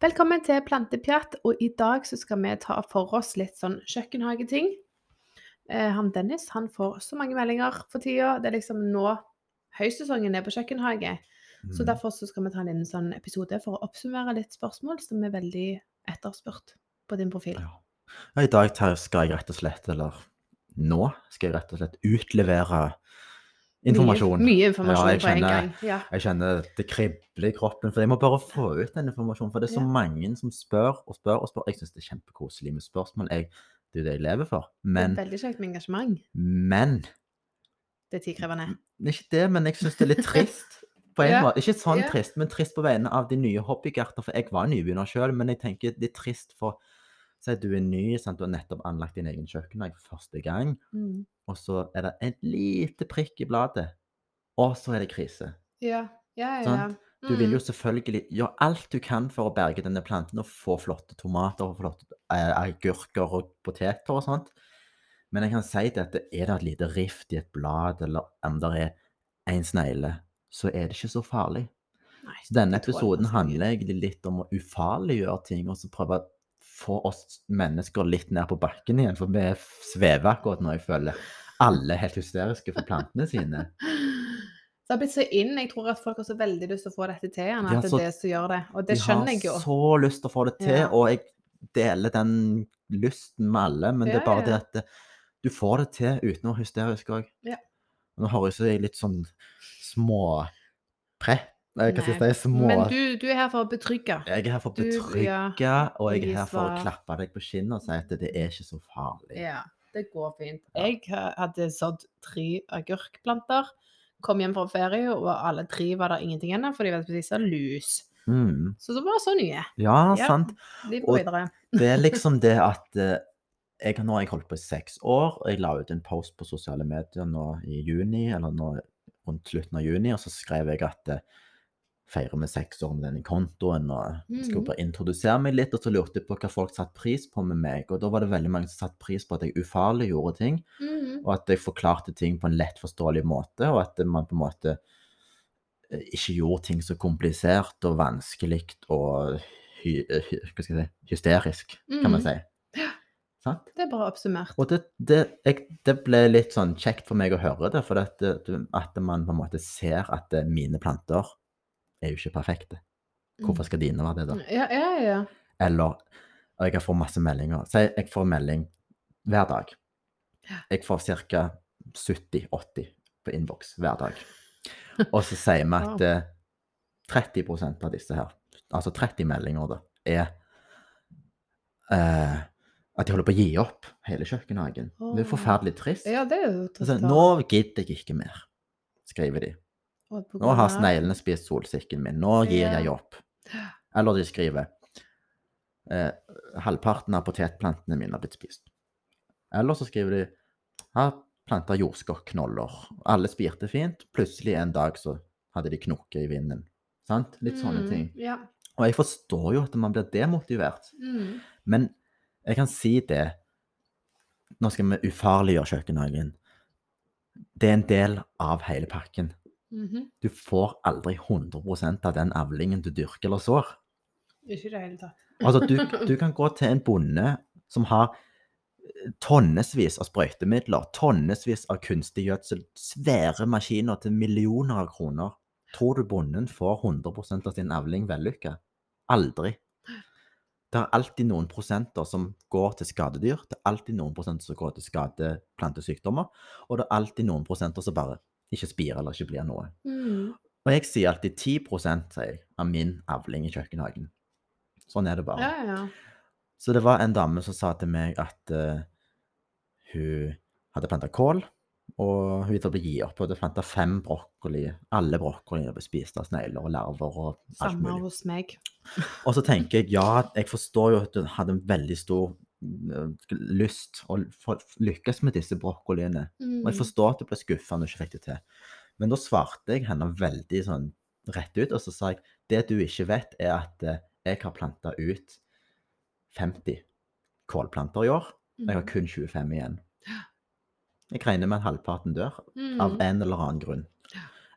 Velkommen til Plantepjatt, og i dag så skal vi ta for oss litt sånn kjøkkenhageting. Eh, han Dennis han får så mange meldinger for tida. Det er liksom nå høysesongen er på kjøkkenhage. Så Mm. derfor så skal vi ta en liten sånn episode for å oppsummere litt spørsmål som er veldig etterspurt på din profil. Ja, I dag skal jeg rett og slett, eller nå skal jeg rett og slett utlevere informasjon. Mye, mye informasjon Ja, på en gang. Ja. Jeg kjenner det kribler i kroppen, for jeg må bare få ut den informasjonen. For det er så Ja. mange som spør og spør og spør. Jeg syns det er kjempekoselig med spørsmål. Jeg, det er jo det jeg lever for. Men, det er veldig kjekt med engasjement. men Det er tidkrevende. Ikke det, men jeg syns det er litt trist. På en Ja, måte. Ikke sånn trist, men trist på vegne av de nye hobbygarter. For jeg var nybegynner sjøl, men jeg tenker det er trist for Si at du er ny, sant? du har nettopp anlagt din egen kjøkkenhage første gang, Mm. og så er det et lite prikk i bladet, og så er det krise. Ja, ja, ja. Sant? Du vil jo Mm. selvfølgelig gjøre alt du kan for å berge denne planten og få flotte tomater og flotte eh, agurker og poteter og sånt. Men jeg kan si at er det et lite rift i et blad, eller om det er en snegle, så er det ikke så farlig. Nei, Så denne episoden handler egentlig litt om å ufarliggjøre ting, og så prøve å få oss mennesker litt ned på bakken igjen, for vi svever akkurat nå, jeg føler. Alle er helt hysteriske for plantene sine. Det har blitt så inn. Jeg tror at folk har så veldig lyst til å få dette til igjen. De At det er det som gjør det. Og det skjønner jeg jo. De har så lyst til å få det til, Ja. og jeg deler den lysten med alle, men det er bare ja, det at du får det til uten å være hysterisk òg. Ja. Nå høres jeg litt sånn små pre... Hva skal jeg si? Små Men du, du er her for å betrygge. Jeg er her for å du- betrygge, ja, og jeg er her for å klappe deg på kinnet og si at det er ikke så farlig. Ja, det går fint. Jeg hadde sådd tre agurkplanter. Kom hjem fra ferie, og alle tre var det ingenting igjen av, for de var spesielt lus. Mm. Så det var så nye. Ja, Ja. sant. Og- videre. Det er liksom det at eh, jeg, Nå har jeg holdt på i seks år, og jeg la ut en post på sosiale medier nå i juni, eller nå rundt slutten av juni, og så skrev jeg at eh, feirer vi seks år med denne kontoen, og jeg skulle Mhm. bare introdusere meg litt, og så lurte jeg på hva folk satte pris på med meg, og da var det veldig mange som satte pris på at jeg ufarliggjorde ting, Mhm. og at jeg forklarte ting på en lett forståelig måte, og at man på en måte eh, ikke gjorde ting så komplisert og vanskelig og hy, eh, hy, hva skal jeg si, hysterisk, kan man Mhm. si. Sant? Det er bare oppsummert. Og det, det, jeg, det ble litt sånn kjekt for meg å høre det, for at, at man på en måte ser at mine planter er jo ikke perfekte. Hvorfor skal dine være det, da? Ja, ja, ja. Eller jeg får masse meldinger. Si jeg får melding hver dag. Jeg får ca. 70-80 på innboks hver dag. Og så sier vi at Wow. eh, 30% av disse her, altså 30 meldinger, da, er eh, at de holder på å gi opp hele kjøkkenhagen. Det er forferdelig trist. Ja, det er jo Altså, nå gidder jeg ikke mer, skriver de. Nå har sneglene spist solsikken min. Nå gir jeg opp. Eller de skriver eh, halvparten av potetplantene mine har blitt spist. Eller så skriver de har planta jordskokknoller. Alle spirte fint. Plutselig en dag så hadde de knoket i vinden. Sant? Litt sånne Mm, ting. Ja. Og jeg forstår jo at man blir demotivert. Mm. Men jeg kan si det Nå skal vi ufarliggjøre kjøkkenhagen. Det er en del av hele pakken. Mhm. Du får aldri 100% av den avlingen du dyrker eller sår. Ikke i det hele tatt. Altså, du, du kan gå til en bonde som har eh, tonnevis av sprøytemidler, tonnevis av kunstig gjødsel, svære maskiner til millioner av kroner. Tror du bonden får 100% av sin avling vellykka? Aldri. Det er alltid noen prosenter som går til skadedyr, det er alltid noen prosenter som går til skadeplantesykdommer, og det er alltid noen prosenter som bare ikke spirer eller ikke blir noe. Mm. Og jeg sier alltid 10 sier jeg, av min avling i kjøkkenhagen. Sånn er det bare. Ja, ja. Så det var en dame som sa til meg at uh, hun hadde planta kål, og hun ville gi opp. Hun hadde planta fem brokkoli. Alle brokkoliene ble spist av snegler og larver og alt Samme mulig. hos meg. Og så tenker jeg ja, jeg forstår jo at hun hadde en veldig stor lyst å lykkes med disse brokkoliene. Mm. Og jeg forstår at du ble skuffa når du ikke fikk det til. Men da svarte jeg henne veldig sånn rett ut, og så sa jeg det du ikke vet, er at eh, jeg har planta ut 50 kålplanter i år. Jeg har Mm. kun 25 igjen. Jeg regner med at halvparten dør Mm. av en eller annen grunn.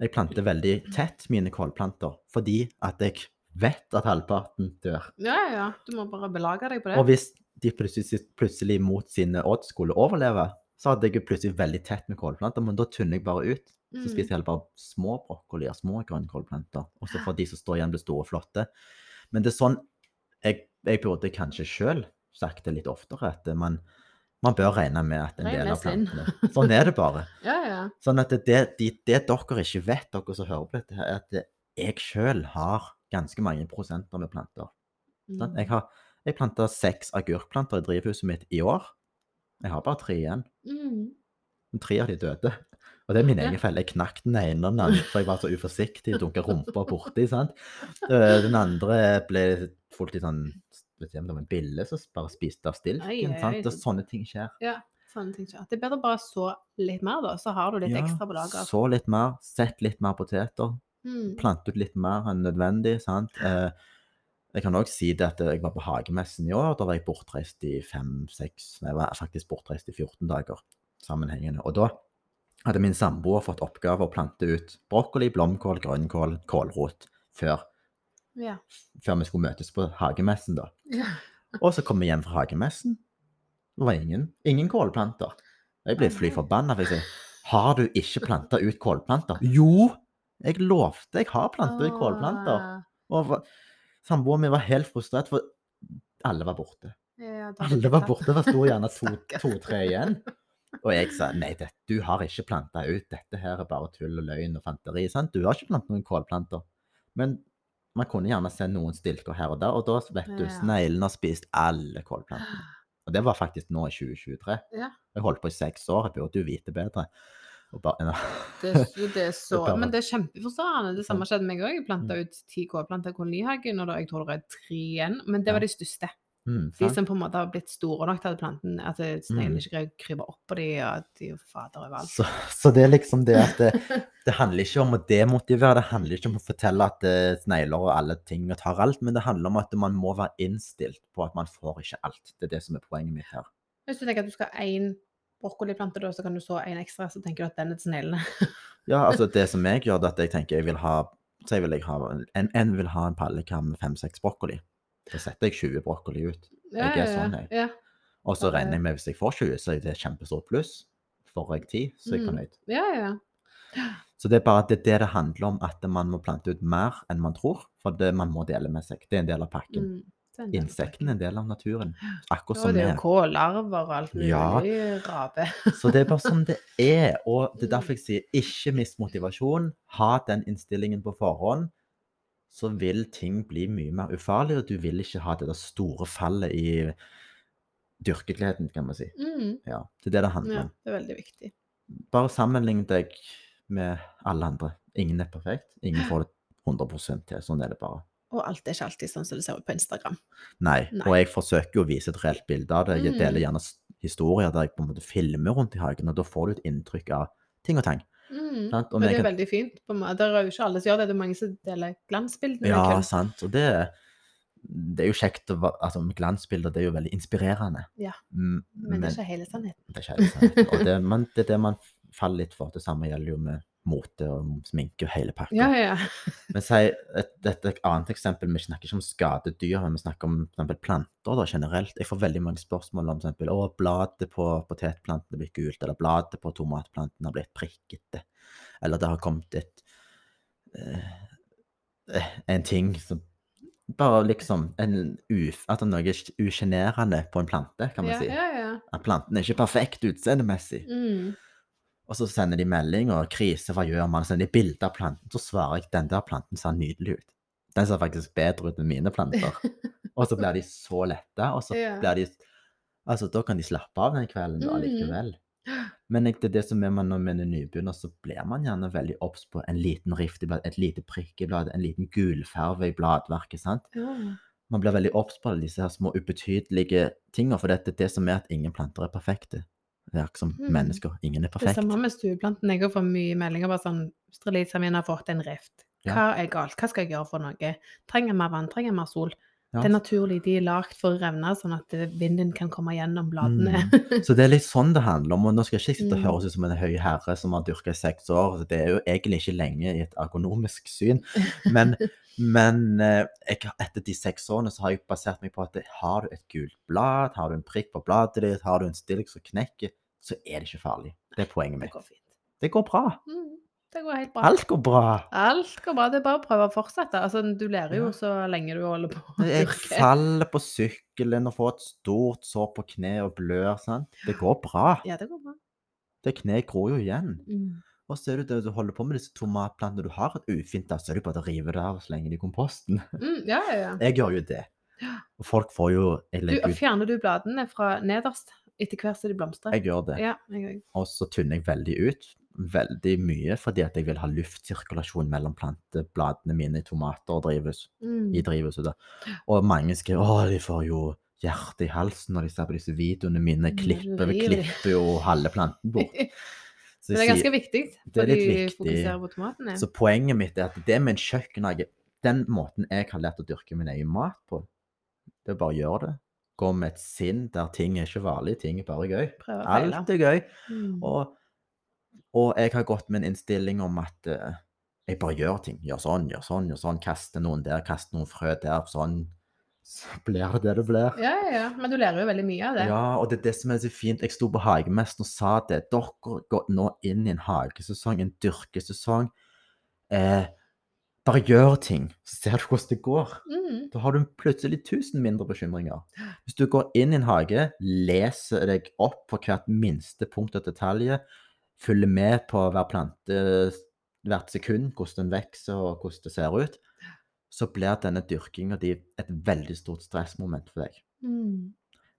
Jeg planter veldig tett mine kålplanter fordi at jeg vet at halvparten dør. Ja, ja, ja. Du må bare belage deg på det. Og hvis de plutselig, plutselig mot sine odds skulle overleve, så hadde jeg jo plutselig veldig tett med kålplanter, men da tynner jeg bare ut. Så Mm. spiser jeg heller bare små brokkolier, små grønnkålplanter. Og så får de som står igjen, bli store og flotte. Men det er sånn Jeg, jeg burde kanskje sjøl sagt det litt oftere, at man, man bør regne med at en del av plantene Sånn er det bare. Ja, ja. Sånn at det, det, det, det dere ikke vet, dere som hører på dette, her, er at jeg sjøl har ganske mange prosenter med planter. Sant? Mm. Jeg har jeg planta seks agurkplanter i drivhuset mitt i år. Jeg har bare tre igjen. Mm. Tre av de døde. Og det er min Ja. egen feil. Jeg knakk den ene og den andre, for jeg var så uforsiktig og dunka rumpa borti. sant? Eh, Den andre ble fullt i sånn vet ikke om det var en bille som bare spiste av stilken. sant? Og sånne ting skjer. Ja, sånne ting skjer. Det er bedre bare så litt mer, da, så har du litt ekstra på lager. så litt mer. Sett litt mer poteter. Mm. Plante ut litt mer enn nødvendig. sant? Eh, jeg kan òg si det at jeg var på hagemessen i år. Da var jeg bortreist i fem-seks Jeg var faktisk bortreist i 14 dager sammenhengende. Og da hadde min samboer fått oppgave å plante ut brokkoli, blomkål, grønnkål, kålrot før, Ja. før vi skulle møtes på hagemessen. da. ja. Og så kom vi hjem fra hagemessen. Det var ingen, ingen kålplanter. Jeg ble fly forbanna. For jeg har du ikke planta ut kålplanter? Jo! Jeg lovte jeg har planta ut kålplanter. Åh, Og samboeren min var helt frustrert, for alle var borte. Ja, Alle var borte, det sto gjerne to-tre igjen. Og jeg sa nei, det, du har ikke planta ut, dette her er bare tull og løgn og fanteri. sant? Du har ikke planta noen kålplanter. Men man kunne gjerne se noen stilker her og der, og da vet du, sneglene har spist alle kålplantene. Og det var faktisk nå i 2023. Ja. Jeg holdt på i seks år, jeg burde jo vite bedre. Bare, Det, er så- det er men det er kjempeforstående. Det samme skjedde med meg òg. Jeg planta ut ti kålplanter i kolonihagen, og da, jeg tror det er tre igjen. Men det var de største. mm, De som på en måte har blitt store nok til at planten, at Mm. ikke greier å krype opp på de, og at de er fader overalt. Så, så det er liksom det at det, det handler ikke om å demotivere, det handler ikke om å fortelle at eh, snegler og alle ting og tar alt, men det handler om at man må være innstilt på at man får ikke alt. Det er det som er poenget mitt her. Hvis du tenker at du skal ha én brokkoliplante, da, så kan du så en ekstra, så tenker du at den er til sneglene. Ja, altså det som jeg gjør, det er at jeg tenker jeg vil ha så jeg vil jeg ha, en, en vil ha en pallekam med fem-seks brokkoli. Da setter jeg 20 brokkoli ut. Ja, Jeg er sånn, ja. jeg. Ja, Og så regner jeg med hvis jeg får 20, så er det kjempestort pluss. Får jeg 10, så er jeg Mm. fornøyd. ja. ja. Så det er bare det, det det handler om, at man må plante ut mer enn man tror. For det, man må dele med seg. Det er en del av pakken. Mm. Det en del av Insektene er en del av naturen. Akkurat Ja, som det er vi. jo kålarver og alt mulig Ja. rape. Så det er bare sånn det er. Og det er derfor jeg sier ikke mist motivasjon. Ha den innstillingen på forhånd. Så vil ting bli mye mer ufarlig, og du vil ikke ha det der store fallet i dyrkegleden, kan man si. Mm. Ja, det er det det handler Ja, om. det er veldig viktig. Bare sammenlign deg med alle andre. Ingen er perfekt. Ingen får det 100 til. Sånn er det bare. Og alt er ikke alltid sånn som det ser ut på Instagram. Nei. Nei. Og jeg forsøker jo å vise et reelt bilde av det. Jeg Mm. deler gjerne historier der jeg på en måte filmer rundt i hagen, og da får du et inntrykk av ting og tang. Mm. Om det er kan- veldig fint. Det er jo ikke alle som gjør det. Det er mange som deler glansbildene. Ja, kun. sant. Og det, det er jo kjekt Altså, glansbilder, det er jo veldig inspirerende. Ja, men, Men det er ikke hele sannheten. det er ikke hele sannheten. Det, men det er det man faller litt for. Det samme gjelder jo med mote og sminke og hele pakka. Ja, ja. Men si et, et, et annet eksempel, vi snakker ikke om skadedyr, men vi snakker om eksempel planter da, generelt. Jeg får veldig mange spørsmål om eksempel, å, bladet på potetplanten er blitt gult, eller bladet på tomatplanten har blitt prikkete, eller det har kommet et, eh, en ting som bare liksom en uf, at det er noe usjenerende på en plante, kan man ja, si. ja, ja. At planten er ikke perfekt utseendemessig. Mm. Og så sender de melding og krise, hva gjør man? Sender de bilde av planten, så svarer jeg den der planten ser nydelig ut. Den ser faktisk bedre ut enn mine planter. Og så blir de så lette, og så blir de Altså, da kan de slappe av den kvelden da Mhm. likevel. Men det er det som er man når man er nybegynner, så blir man gjerne veldig obs på en liten rift i bladet, et lite prikk i bladet, en liten gulfarve i bladverket, sant. Man blir veldig obs på alle disse her små ubetydelige tingene, for det er det som er at ingen planter er perfekte. Det er ikke som Mhm. mennesker. Ingen er perfekt. Det samme med stueplanten. Jeg har fått mye meldinger bare sånn Strelitsa min har fått en rift. Hva er galt? Hva skal jeg gjøre for noe? Trenger mer vann? Trenger mer sol? Ja. Det er naturlig. De er lagd for å revne, sånn at eh, vinden kan komme gjennom bladene. Så det er litt sånn det handler om. Og nå skal jeg ikke sitte og Mm. høres ut som en høy herre som har dyrka i seks år. Det er jo egentlig ikke lenge i et ergonomisk syn. Men, Men eh, jeg, etter de seks årene så har jeg basert meg på at har du et gult blad, har du en prikk på bladet ditt, har du en stilk som knekker, så er det ikke farlig. Det er poenget Det går fint. Det går bra. Mm, det går helt bra. Alt går bra. Alt går bra. Det er bare å prøve å fortsette. Altså, du lærer jo så lenge du holder på Jeg faller på sykkelen og får et stort sår på kne og blør. sant? Det går bra. Ja, det går bra. Det kneet gror jo igjen. Mm. Og så er det det du holder på med disse tomatplantene. Du har et ufint da, så er det bare å rive det av og slenge det i komposten. Mm, ja, ja, ja. Jeg gjør jo det. Og folk får jo Du, fjerner du bladene fra nederst etter hvert som de blomstrer? Jeg gjør det. Ja, jeg. Og så tynner jeg veldig ut. Veldig mye fordi at jeg vil ha luftsirkulasjon mellom plantebladene mine i tomater og drivhus. Mm. I drivhuset. Og mange skriver å, de får jo hjerte i halsen når de ser på disse videoene mine. Klipper, vi klipper jo halve planten bort. Så Men det er ganske viktig, Det for de viktig. fokuserer på tomatene. Så poenget mitt er at det med en kjøkkenhage Den måten jeg har lært å dyrke min egen mat på, det er bare å gjøre det. Gå med et sinn der ting er ikke vanlig, ting er bare gøy. Alt er gøy. Mm. Og, og jeg har gått med en innstilling om at uh, jeg bare gjør ting. Gjør sånn, gjør sånn, gjør sånn. Kaster noen der, kaster noen frø der. Sånn. Så blir det det det blir. Ja, ja. Men du lærer jo veldig mye av det. Ja, og det er det som er så fint. Jeg sto på Hagemesteren og sa det. Dere går nå inn i en hagesesong, en dyrkesesong. Eh, bare gjør ting, så ser du hvordan det går. Mm. Da har du plutselig 1000 mindre bekymringer. Hvis du går inn i en hage, leser deg opp på hvert minste punkt og detalj, følger med på hver plante hvert sekund, hvordan den vokser og hvordan det ser ut, så blir denne dyrkinga di et veldig stort stressmoment for deg. Mm.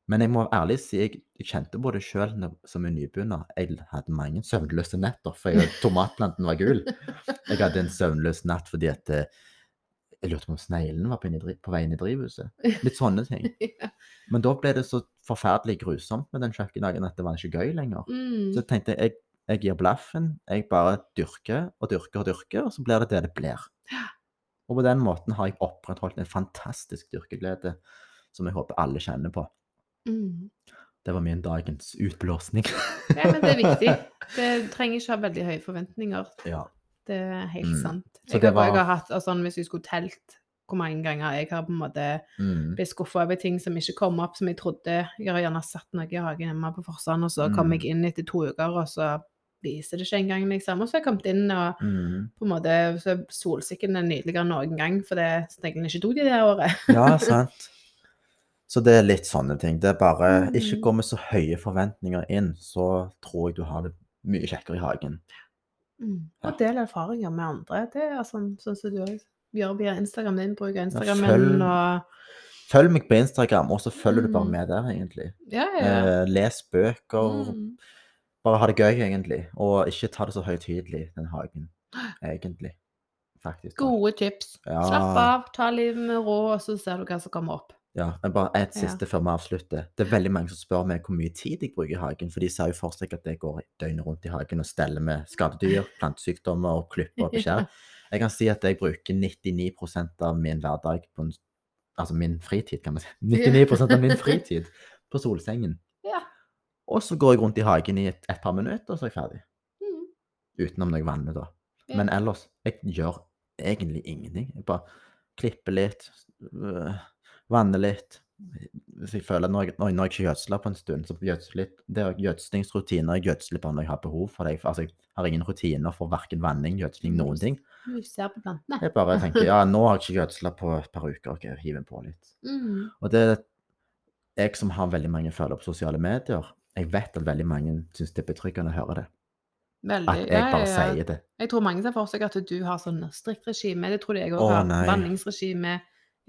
Men jeg må ærlig si, jeg, jeg kjente på det sjøl som en nybegynner. Jeg hadde mange søvnløse netter, for tomatplanten var gul. Jeg hadde en søvnløs natt fordi at eh, jeg lurte på om sneglene var på, vei inn i drivhuset. Litt sånne ting. Men da ble det så forferdelig grusomt med den kjøkkendagen at det var ikke gøy lenger. Mm. Så jeg tenkte jeg, jeg gir blaffen. Jeg bare dyrker og dyrker og dyrker, og så blir det det det blir. Og på den måten har jeg opprettholdt en fantastisk dyrkeglede som jeg håper alle kjenner på. Mm. Det var min dagens utblåsning. Ja, men det er viktig. Det trenger ikke ha veldig høye forventninger. ja. Det er helt Mm. sant. Jeg, har, jeg var- har hatt altså, Hvis jeg skulle telt hvor mange ganger jeg har på en måte Mm. blitt skuffa over ting som ikke kom opp, som jeg trodde Jeg har gjerne satt noe i hagen hjemme på Forsand, og så kom Mm. jeg inn etter to uker, og så viser det ikke engang, liksom. Og så har jeg kommet inn, og Mm. på en måte så er solsikken er nydeligere enn noen gang, for det sneglene ikke tok de det året. Ja, sant. Så det er litt sånne ting. Det er bare Mm. Ikke gå med så høye forventninger inn, så tror jeg du har det mye kjekkere i hagen. Mm. Og del erfaringer med andre. Det er sånn, sånn som du gjør via Instagram din, bruker Instagram følg, og Følg meg på Instagram, og så følger du bare Mm. med der, egentlig. Ja, ja. ja. Eh, les bøker. Mm. Bare ha det gøy, egentlig. Og ikke ta det så høytidelig, den hagen. Egentlig. Faktisk. Gode tips. Ja. Slapp av, ta livet med ro, og så ser du hva som kommer opp. Ja, men bare et Ja. siste før vi avslutter. Det er veldig mange som spør meg hvor mye tid jeg bruker i hagen, for de ser jo for seg at jeg går døgnet rundt i hagen og steller med skadedyr, plantesykdommer og klipper og beskjærer. Jeg kan si at jeg bruker 99% av min hverdag på en, Altså min fritid, kan man si. 99% av min fritid på solsengen. Ja. Og så går jeg rundt i hagen i et, et par minutter, og så er jeg ferdig. Mm. Utenom når jeg vanner, da. Ja. Men ellers Jeg gjør egentlig ingenting. Jeg bare klipper litt, øh, vanner litt. Hvis jeg føler at når jeg, når jeg ikke gjødsler på en stund, så gjødsler litt. Det er gjødslingsrutiner. Jeg gjødsler bare når jeg har behov for det. Altså, jeg har ingen rutiner for verken vanning, gjødsling, noen ting. Du ser på plantene. Jeg bare tenker ja, nå har jeg ikke gjødsla på et par uker, ok, hiv den på litt. Mm. Og det er jeg som har veldig mange følgere på sosiale medier, jeg vet at veldig mange syns det er betryggende å høre det. Veldig. At jeg ja, ja, bare ja. sier det. Jeg tror mange ser for seg at du har sånn strikt regime. Det tror jeg òg. Vanningsregime,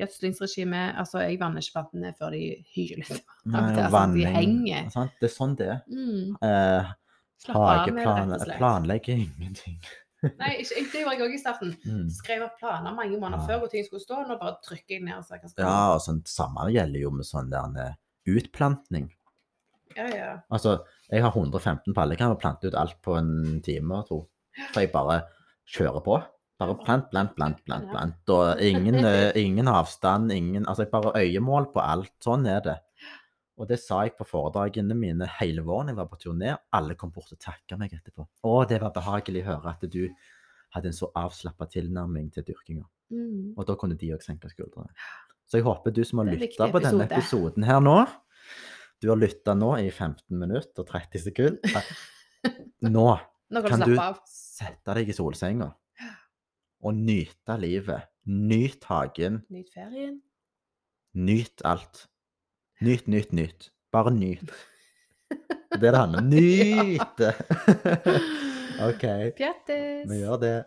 gjødslingsregime. Altså, jeg vanner ikke plantene før de hyler. Nei, det er de henger. Sant? Det er sånn det er. Mm. Eh, hageplan planlegger ingenting. Nei, ikke, det gjorde jeg òg i starten. Mm. Skrev opp planer mange måneder Ja. før hvor ting skulle stå. Nå bare trykker jeg ned og ser hva som Ja, og sånn, samme gjelder jo med sånn der eh, utplantning. Ja, ja. Altså, jeg har 115 paller, kan plante ut alt på en time og to. Så jeg bare kjører på. Bare plant, plant, plant, plant, plant. Og ingen, eh, ingen avstand, ingen Altså, jeg bare øyemål på alt. Sånn er det. Og det sa jeg på foredragene mine hele våren jeg var på turné. Alle kom bort og takka meg etterpå. Å, det var behagelig å høre at du hadde en så avslappa tilnærming til dyrkinga. Mm. Og da kunne de òg senke skuldrene. Så jeg håper du som har lytta på denne episoden her nå Du har lytta nå i 15 minutter og 30 sekunder. Nå Nå kan, kan du du sette deg i solsenga og nyte livet. Nyt hagen. Nyt ferien. Nyt alt. Nyt, nyt, nyt. Bare nyt. Det er det det handler om. Nyt! OK, Pjattis! vi gjør det.